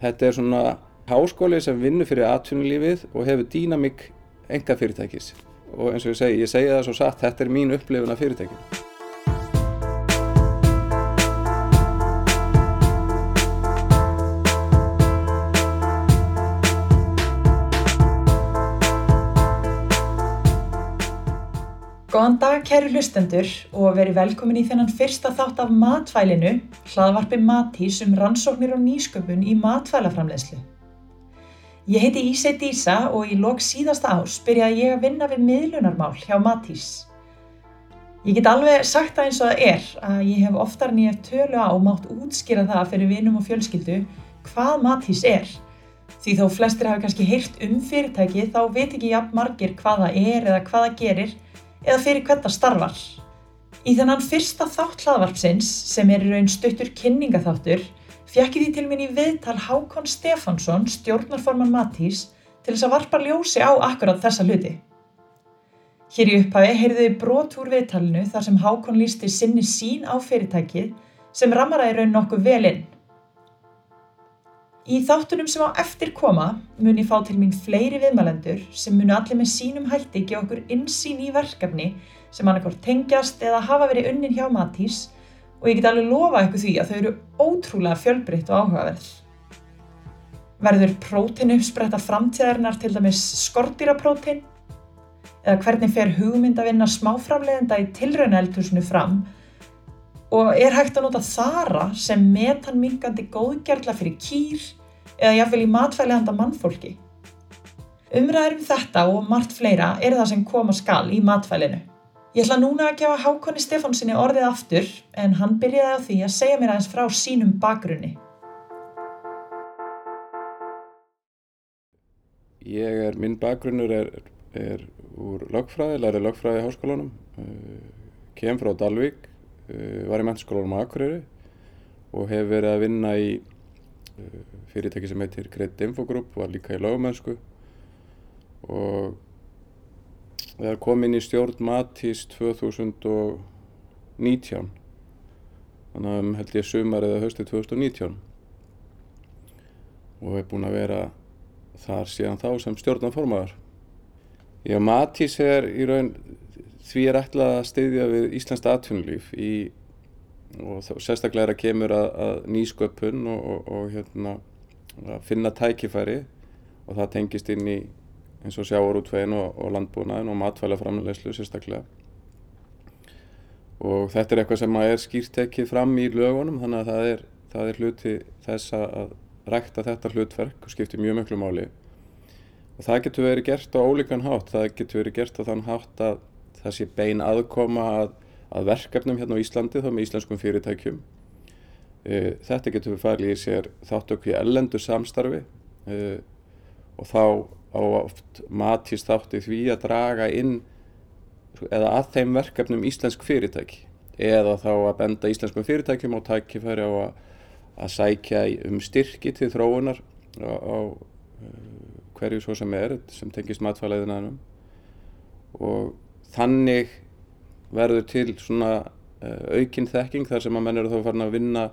Þetta er svona háskóli sem vinnur fyrir atvinnulífið og hefur dýnamík enga fyrirtækis. Og eins og ég segi, ég segi það svo satt, þetta er mín upplifun af fyrirtækinu. Kæru hlustendur og verið velkomin í þennan fyrsta þátt af matvælinu, hlaðvarpi Matís um rannsóknir og nýsköpun í matvælaframlegslu. Ég heiti Ísei Dísa og í lok síðasta ás byrjaði ég að vinna við miðlunarmál hjá Matís. Ég get alveg sagt það eins og það er að ég hef oftar en ég hef tölu á mátt útskýra það fyrir vinum og fjölskyldu hvað Matís er. Því þó flestir hafi kannski heyrt um fyrirtæki þá veit ekki jafn margir hvað það er eða hvað það gerir eða fyrir hvert það starfar. Í þennan fyrsta þátt hlaðvarpsins, sem er í raun stuttur kynningaþáttur, fjekk ég því til minn í viðtal Hákon Stefánsson, stjórnarforman Matís, til þess að varpa ljósi á akkurat þessa hluti. Hér í upphafi heyrðu þið brot úr viðtalinu þar sem Hákon lísti sinni sín á fyrirtækið sem ramaraði raun nokkuð vel inn. Í þáttunum sem á eftir koma mun ég fá til mín fleiri viðmælendur sem munu allir með sínum hætti gefa okkur insýn í verkefni sem annarkort tengjast eða hafa verið unnin hjá Matís og ég get alveg lofa ykkur því að þau eru ótrúlega fjölbreytt og áhugaverð. Verður prótein uppspretta framtíðarinnar til dæmis skortýraprótein? Eða hvernig fer hugmynd að vinna smáframleðenda í tilraunaeldhúsinu fram og er hægt að nota þara sem metanmingandi góðgerðla fyrir kýr eða jáfnvel í matfæli handa mannfólki. Umræður um þetta og margt fleira er það sem koma skal í matfælinu. Ég ætla núna að gefa Hákonni Stefánsinni orðið aftur en hann byrjaði á því að segja mér aðeins frá sínum bakgrunni. Ég er, minn bakgrunnur er, er úr lögfræði, lærið lögfræði í háskólanum, kem frá Dalvík, var í mennskólanum á Akureyri og hef verið að vinna í fyrirtæki sem heitir Great Info Group, var líka í lögumennsku og það kom inn í stjórn Matís 2019 þannig að um, held ég sumar eða hösti 2019 og hef búin að vera þar síðan þá sem stjórnarformaður. Já, Matís er í raun því er ætlað að styðja við Íslands atvinnulíf í og sérstaklega er að kemur að, að nýsköpun og, og, og hérna, að finna tækifæri og það tengist inn í eins og sjáarútvegin og, og landbúnaðin og matfælaframlegslu sérstaklega. Og þetta er eitthvað sem er skýrt tekið fram í lögunum þannig að það er, það er hluti þess að rækta þetta hlutverk og skiptir mjög miklu máli. Og það getur verið gert á ólíkan hátt. Það getur verið gert á þann hátt að það sé bein aðkoma að að verkefnum hérna á Íslandi þá með íslenskum fyrirtækjum. E, þetta getur við farið í sér þáttöku í ellendu samstarfi e, og þá á oft matist þátti því að draga inn eða að þeim verkefnum íslensk fyrirtæki eða þá að benda íslenskum fyrirtækjum og tækifæri á að, að sækja um styrki til þróunar á, á hverju svo sem er sem tengist matfæleðinaðinum og þannig verður til svona aukinn þekking þar sem að menn eru þá farin að vinna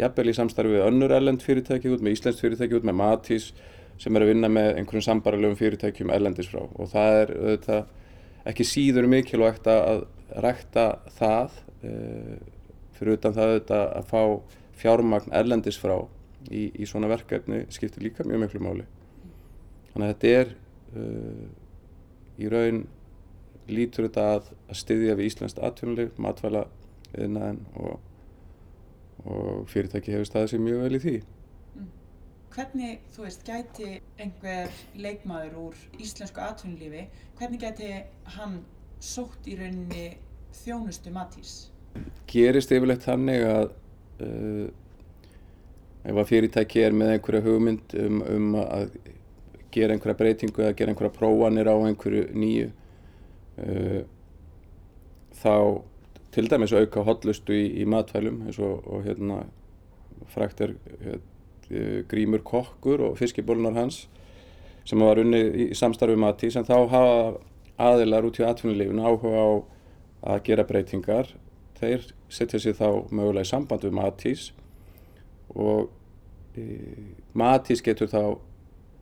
jafnvel í samstarfi við önnur ellend fyrirtæki út með íslenskt fyrirtæki út með Matís sem er að vinna með einhverjum sambarlegum fyrirtækjum ellendis frá og það er auðvitað ekki síður mikilvægt að rækta það uh, fyrir utan það auðvitað að fá fjármagn ellendis frá í, í svona verkefni skiptir líka mjög miklu máli. Þannig að þetta er uh, í raun lítur þetta að, að styðja við Íslands atvinnulíf, matvæla viðnaðin og, og fyrirtæki hefur staðið sér mjög vel í því. Mm. Hvernig, þú veist, gæti einhver leikmaður úr íslensku atvinnulífi, hvernig gæti hann sótt í rauninni þjónustu matís? Gerist yfirleitt þannig að uh, ef að fyrirtæki er með einhverja hugmynd um, um að gera einhverja breytingu eða gera einhverja prófanir á einhverju nýju uh, þá til dæmis auka hotlustu í, í matfælum eins og, og hérna frækt er hérna, grímur kokkur og fiskibólunar hans sem var unni í, samstarfi mati sem þá hafa aðilar út í atvinnulífinu áhuga á að gera breytingar. Þeir setja sér þá mögulega í samband við matís og Matís getur þá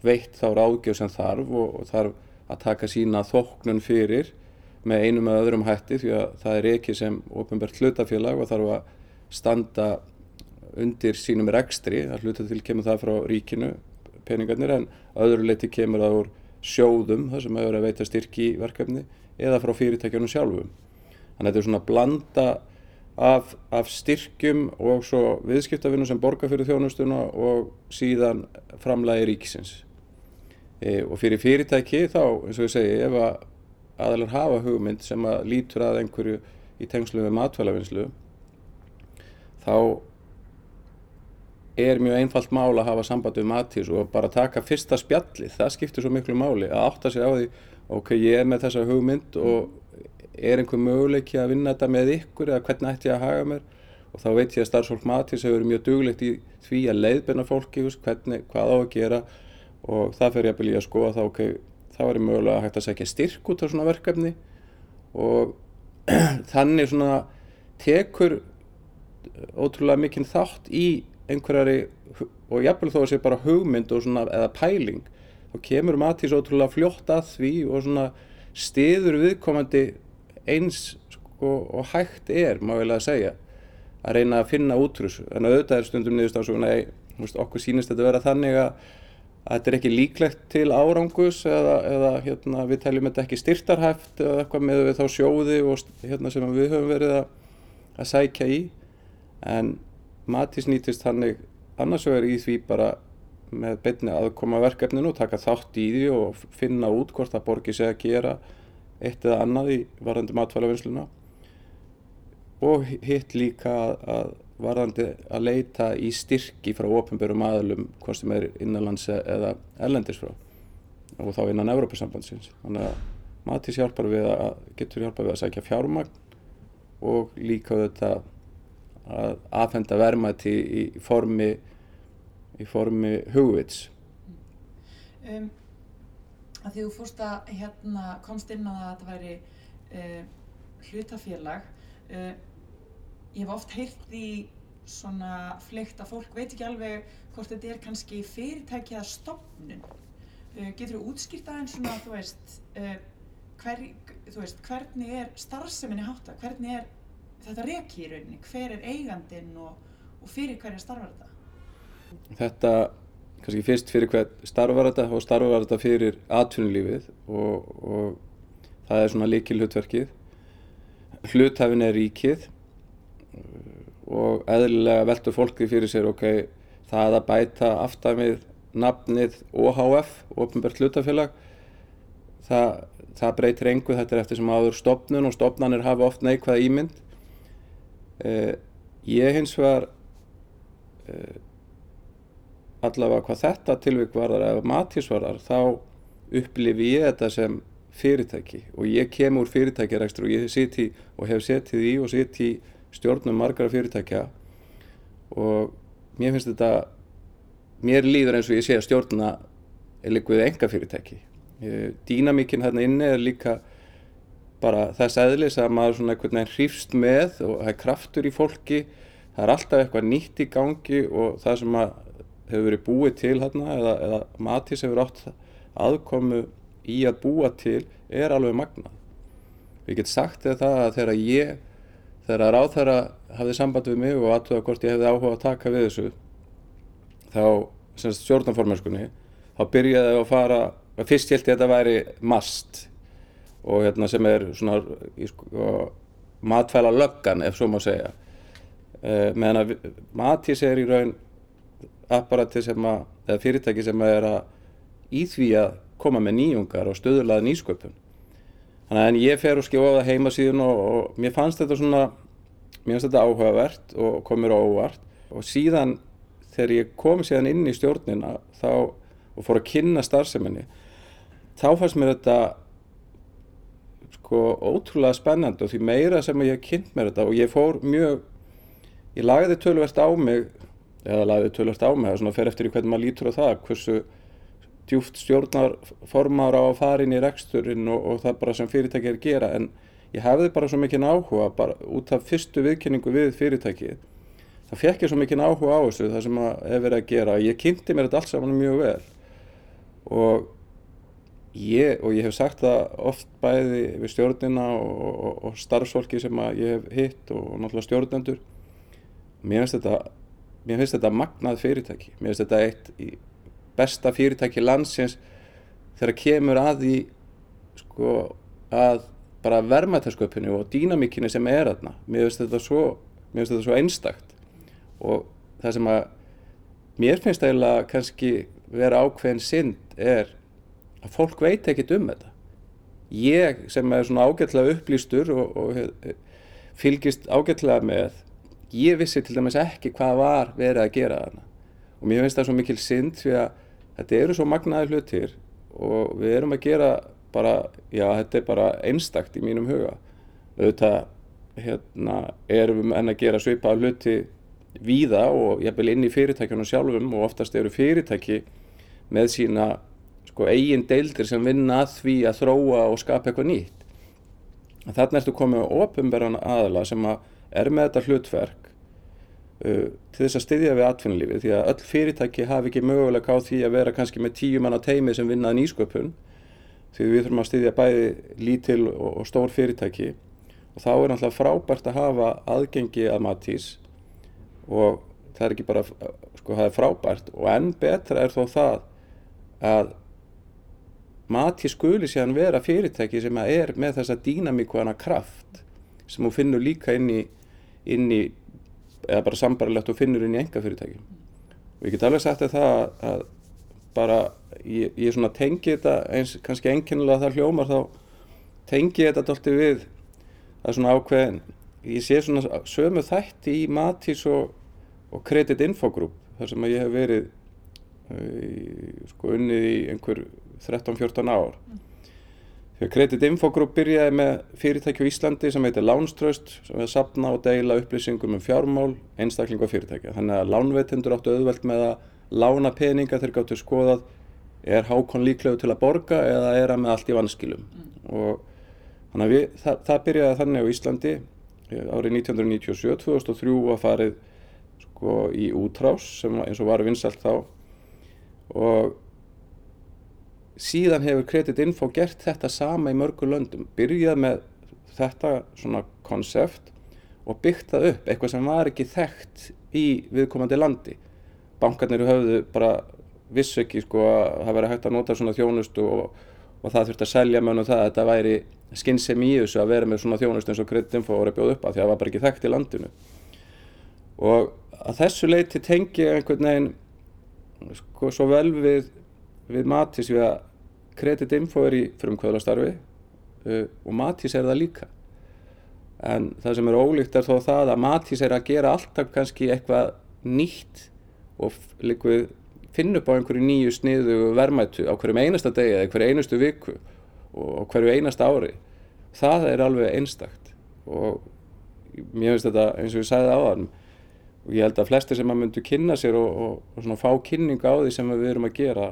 veitt þá ráðgjöf sem þarf og, og þarf að taka sína þóknun fyrir með einum eða öðrum hætti því að það er ekki sem ofinbært hlutafélag og þarf að standa undir sínum rekstri, að hluta til kemur það frá ríkinu peningarnir en öðru leiti kemur það úr sjóðum þar sem hefur að veita styrki í verkefni eða frá fyrirtækjunum sjálfum. Þannig að þetta er svona blanda af, af styrkjum og svo viðskiptafinnum sem borgar fyrir þjónustuna og síðan framlægi ríkisins. E, og fyrir fyrirtæki þá, eins og ég segi, ef að aðalar hafa hugmynd sem að lítur að einhverju í tengslu með matvælavinnslu þá er mjög einfalt mál að hafa samband við matís og bara taka fyrsta spjalli það skiptir svo miklu máli að átta sig á því ok, ég er með þessa hugmynd og er einhver möguleiki að vinna þetta með ykkur eða hvernig ætti ég að haga mér? Og þá veit ég að starfsfólk matís hefur mjög duglegt í því að leiðbenna fólki hvernig, hvað á að gera. Og það fer ég að byrja að skoða þá ok, er ég mögulega hægt að segja styrk út á svona verkefni og þannig svona tekur ótrúlega mikinn þátt í einhverjari og jafnvel þó að sé bara hugmynd og svona eða pæling þá kemur Matís ótrúlega fljótt að því og svona stiður viðkomandi eins sko, og hægt er má vel að segja að reyna að finna útrús en auðvitað er stundum niðurst á svona okkur sínist þetta vera þannig að þetta er ekki líklegt til árangus eða, eða hérna, við teljum þetta ekki styrtarhæft eða eitthvað með við þá sjóði og, hérna, sem við höfum verið að, að sækja í. En Matís nýtist hannig annars vegar í því bara með beinni aðkoma verkefninu og taka þátt í því og finna út hvort það borgir sig að gera eitt eða annað í varðandi matvælavinnsluna. Og hitt líka að varðandi að leita í styrki frá ofinbjörgum aðlum hvort sem er innanlands eða ellendis frá og þá innan Európa-sambandsins. Þannig að Matís hjálpar við að, getur hjálpar við að sækja fjármagn og líka þetta að aðfenda vermaði í, í formi formi hugvits. Um, að því þú fórst að hérna, komst inn á það að þetta væri uh, hlutafélag uh, ég hef oft heyrt í svona fleikt að fólk veit ekki alveg hvort þetta er kannski fyrirtæki eða stopnun. Uh, getur þú útskýrt aðeins svona, þú veist, uh, hver, þú veist, hvernig er starfseminni hátta, hvernig er þetta reki í rauninni, hver er eigandinn og, og fyrir hverja starfar þetta? Þetta, kannski fyrst fyrir hver starfar þetta og starfar þetta fyrir atvinnulífið og, og það er svona líkil hlutverkið. Hluthafin er ríkið og eðlilega veldur fólki fyrir sér ok, það að bæta aftamið nafnið OHF, Openbært hlutafélag, það, það breytir engu, þetta er eftir sem áður stopnun og stopnanir hafa oft neikvæða ímynd. Eh, ég hins vegar eh, allavega hvað þetta tilvík varðar eða matísvarðar þá upplifi ég þetta sem fyrirtæki og ég kem úr fyrirtækjarekstur og ég siti og hef setið í og siti í stjórnum margara fyrirtækja og mér finnst þetta mér líður eins og ég sé að stjórna er líka við enga fyrirtæki dýnamíkinn hérna inni er líka bara þess eðlis að maður svona einhvern veginn hrýfst með og það er kraftur í fólki það er alltaf eitthvað nýtt í gangi og það sem hefur verið búið til hérna eða, eða matís hefur átt aðkomu í að búa til er alveg magnað. Við getum sagt þetta að þegar ég þegar ráð þeirra hafði samband við mig og aðtöða hvort ég hefði áhuga að taka við þessu þá, semst stjórnarformennskunni þá byrjaði ég að fara fyrst held ég að þetta væri mast og hérna sem er svona sko, matfæla löggan ef svo má segja. E, meðan að Matís er í raun apparati sem að eða fyrirtæki sem að er að í því að koma með nýjungar og stöðurlaða nýsköpun Þannig að ég fer og skjóða það heima síðan og, og mér fannst þetta svona, mér fannst þetta áhugavert og kom mér á óvart. Og síðan þegar ég kom síðan inn í stjórnina þá og fór að kynna starfseminni þá fannst mér þetta sko ótrúlega spennandi og því meira sem ég kynnt mér þetta. Og ég fór mjög, ég lagði tölvert á mig, eða lagði tölvert á mig, það er svona að fer eftir í hvernig maður lítur á það, hversu djúft stjórnarformar á að fara inn í reksturinn og, og það bara sem fyrirtæki er að gera en ég hefði bara svo mikið áhuga bara út af fyrstu viðkynningu við fyrirtækið það fekk ég svo mikinn áhuga á þessu það sem að er verið að gera ég kynnti mér þetta allt saman mjög vel. Og ég, og ég hef sagt það oft bæði við stjórnina og, og, og starfsfólki sem að ég hef hitt og náttúrulega stjórnendur mér finnst þetta mér finnst þetta magnað fyrirtæki mér finnst þetta eitt besta fyrirtæki landsins þegar kemur að því sko að bara vermaðtasköpunni og dýnamíkinni sem er aðna mér finnst þetta svo, svo einstakt. Og það sem að mér finnst eiginlega kannski vera ákveðin synd er að fólk veit ekkit um þetta. Ég sem er svona ágætlega upplýstur og, og fylgist ágætlega með ég vissi til dæmis ekki hvað var verið að gera þarna. Og mér finnst það svo mikil synd því að þetta eru svo magnaði hlutir og við erum að gera bara, já þetta er bara einstakt í mínum huga auðvitað hérna, erum við enn að gera svipaða hluti víða og vil inn í fyrirtækjunum sjálfum og oftast eru fyrirtæki með sína sko, eigin deildir sem vinna að því að þróa og skapa eitthvað nýtt. Þannig ertu komið á ofinverðan aðala sem að er með þetta hlutverk til þess að styðja við atvinnulífið því að öll fyrirtæki hafi ekki möguleika á því að vera kannski með tíu manna teimi sem vinnaði nýsköpun því við þurfum að styðja bæði lítil og, stór fyrirtæki. Og þá er náttúrulega frábært að hafa aðgengi að matís og það er ekki bara, sko það er frábært. Og enn betra er þó það að mati skuli séðan vera fyrirtæki sem er með þessa dýnamíku hana kraft sem hún finnur líka inn í, inn í eða bara sambarlegt og finnur inn í enga fyrirtæki og ég get alveg sagt að það að bara ég, ég svona tengi þetta eins kannski enginlega það hljómar þá tengi ég þetta alltaf við er svona ákveðin. Ég sé svona sömu þætti í Matís og, og Credit Info Group þar sem að ég hef verið uh, sko unnið í einhver 13-14 ár. Þegar Credit Info Group byrjaði með fyrirtæki á Íslandi sem heitir Lánströst sem að sapna og deila upplýsingum um fjármál, einstakling og fyrirtækja. Þannig að lánveitendur áttu auðvelt með að lána peninga þegar gáttu skoðað er hákon líklegu til að borga eða er að með allt í vanskilum. Og þannig að við, það, það byrjaði þannig á Íslandi árið 1997, 2003 að farið sko í útrás sem eins og var vinsalt þá og síðan hefur Credit Info gert þetta sama í mörgu löndum, byrjað með þetta svona konsept og byggt það upp, eitthvað sem var ekki þekkt í viðkomandi landi. Bankarnir höfðu bara vissu ekki sko að það væri hægt að nota svona þjónustu og, og það þurfti að selja mönnum það að þetta væri skinnsem í þessu að vera með svona þjónustu eins og Credit Info voru að bjóða upp að því að það var bara ekki þekkt í landinu. Og að þessu leiti tengi einhvern veginn sko svo vel við, við matis við að Credit Info er í frumkvöðlastarfi uh, og Matís er það líka. En það sem er ólíkt er þó það að Matís er að gera alltaf kannski eitthvað nýtt og finna upp á einhverju nýju sniðu verðmættu á hverjum einasta degi eða hverju einustu viku og hverju einasta ári. Það er alveg einstakt og mér finnst þetta eins og ég sagði á þann og ég held að flestir sem að myndu kynna sér og, og, og svona fá kynning á því sem við erum að gera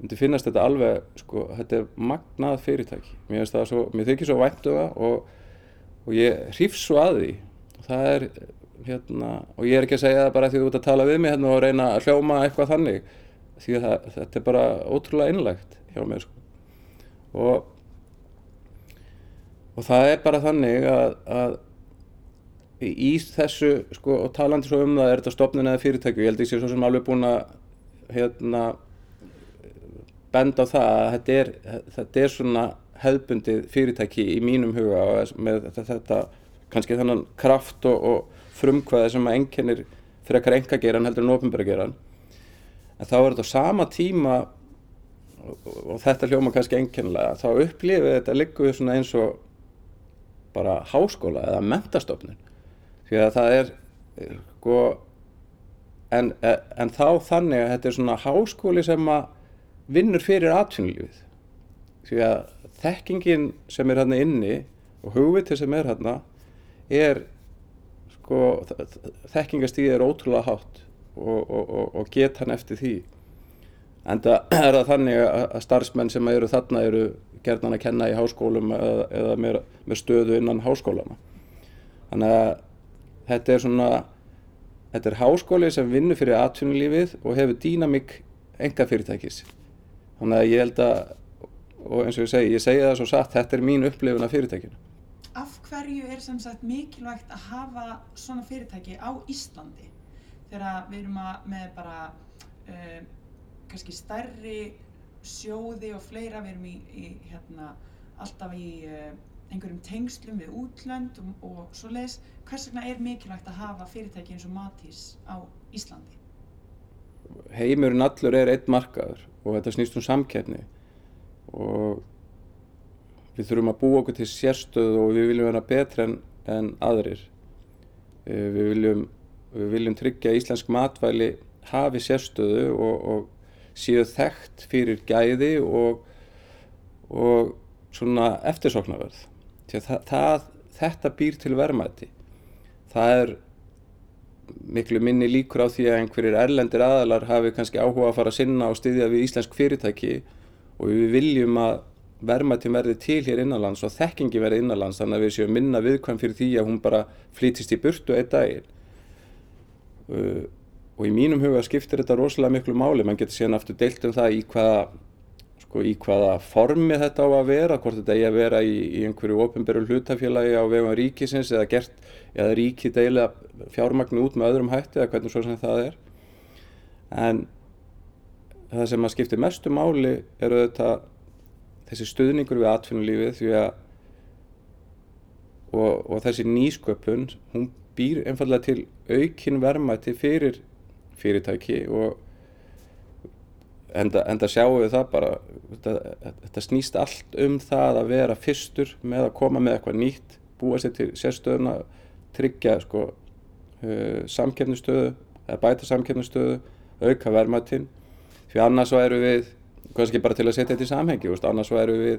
myndi finnast þetta alveg, sko, þetta er magnað fyrirtæki. Mér finnst það svo, mér þykir svo væntu um það og, og ég hrýfs svo að því. Það er, hérna, og ég er ekki að segja það bara því þú ert að tala við mig hérna og reyna að hljóma eitthvað þannig. Því að það, þetta er bara ótrúlega einlegt hjá mér, sko. Og, og það er bara þannig að, að í þessu, sko, og talandi svo um það er þetta stopnin eða fyrirtæki. Ég held ekki svo sem alveg búin að, hérna, benda á það að þetta er, þetta er svona hefðbundið fyrirtæki í mínum huga með þetta kannski þannan kraft og, og frumkvæði sem að enginnir fyrir ekkar enga geran heldur en ofinbæra geran en þá er þetta á sama tíma og, og þetta hljóma kannski enginlega þá upplifið þetta líkuð svona eins og bara háskóla eða mentastofnun því að það er sko en, en þá þannig að þetta er svona háskóli sem að vinnur fyrir atvinnulífið. Því að þekkingin sem er hérna inni og hugvitið sem er hérna er sko þekkingastíðið er ótrúlega hátt og, og, og, og get hann eftir því. En það er það þannig að starfsmenn sem eru þarna eru gerðan að kenna í háskólum eða, eða með, með stöðu innan háskólana þannig að þetta er svona þetta er háskóli sem vinnur fyrir atvinnulífið og hefur dýnamík enga fyrirtækis. Þannig að ég held að, og eins og ég segi, ég segi það svo satt, þetta er mín upplifun af fyrirtækinu. Af hverju er sem sagt mikilvægt að hafa svona fyrirtæki á Íslandi þegar við erum að, með bara uh, kannski stærri sjóði og fleira, við erum í, í hérna, alltaf í uh, einhverjum tengslum við útlönd og, og svo leiðis, hvers vegna er mikilvægt að hafa fyrirtæki eins og Matís á Íslandi? Heimurinn allur er einn markaður og þetta snýst um samkeppni og við þurfum að búa okkur til sérstöðu og við viljum vera betra en, en aðrir. Eh, við viljum, við viljum tryggja að íslensk matvæli hafi sérstöðu og, og séu þekkt fyrir gæði og, og svona eftirsoknaverð. Það, það, þetta býr til verðmæti. Það er miklu minni líkur á því að einhverjir erlendir aðalar hafi kannski áhuga að fara að sinna og styðja við íslensk fyrirtæki og við viljum að verðmættin verði til hér innanlands og þekkingi verði innanlands þannig að við séum minna viðkvæm fyrir því að hún bara flýtist í burtu einn daginn. Uh, og í mínum huga skiptir þetta rosalega miklu máli. Mann getur síðan aftur deilt um það í hvaða sko, í hvaða formi þetta á að vera hvort þetta eigi að vera í, í einhverju ofinberu hlutafélagi á vegum ríkisins eða gert, eða ríki deila fjármagnu út með öðrum hætti eða hvernig svo sem það er. En það sem að skiptir mestu máli eru þetta þessi stuðningur við atvinnulífið því að og, og þessi nýsköpun hún býr einfallega til aukin verðmætti fyrir fyrirtæki og enda, enda sjáum við það bara þetta, þetta snýst allt um það að vera fyrstur með að koma með eitthvað nýtt búa sér til sérstöðuna tryggja sko uh, samkefnustöðu eða bæta samkefnustöðu auka verðmættin því annars svo eru við kannski bara til að setja þetta í samhengi veist, annars svo eru við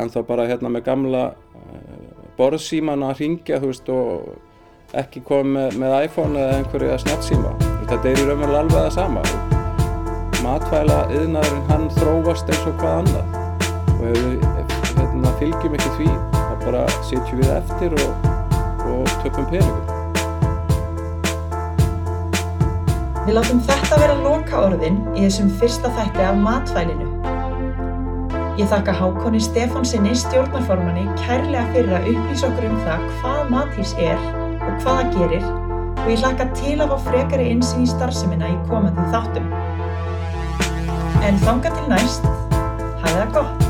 ennþá bara hérna með gamla uh, borðsíman að ringja veist, og ekki koma með, með iPhone eða einhverju snjálfsíma þetta er í raunverulega alveg það sama matvæla yðnaðurinn hann þróast eins og hvað annað og ef við hérna, fylgjum ekki því þá bara sitjum við eftir og, og töpum peningum. Við látum þetta vera loka orðin í þessum fyrsta þætti af matvælinu. Ég þakka Hákonni Stefánsinni stjórnarformanni kærlega fyrir að upplýsa okkur um það hvað matís er og hvað það gerir og ég hlakka til að fá frekari insýn í starfseminna í komandi þáttum. En þanga til næst, það gott!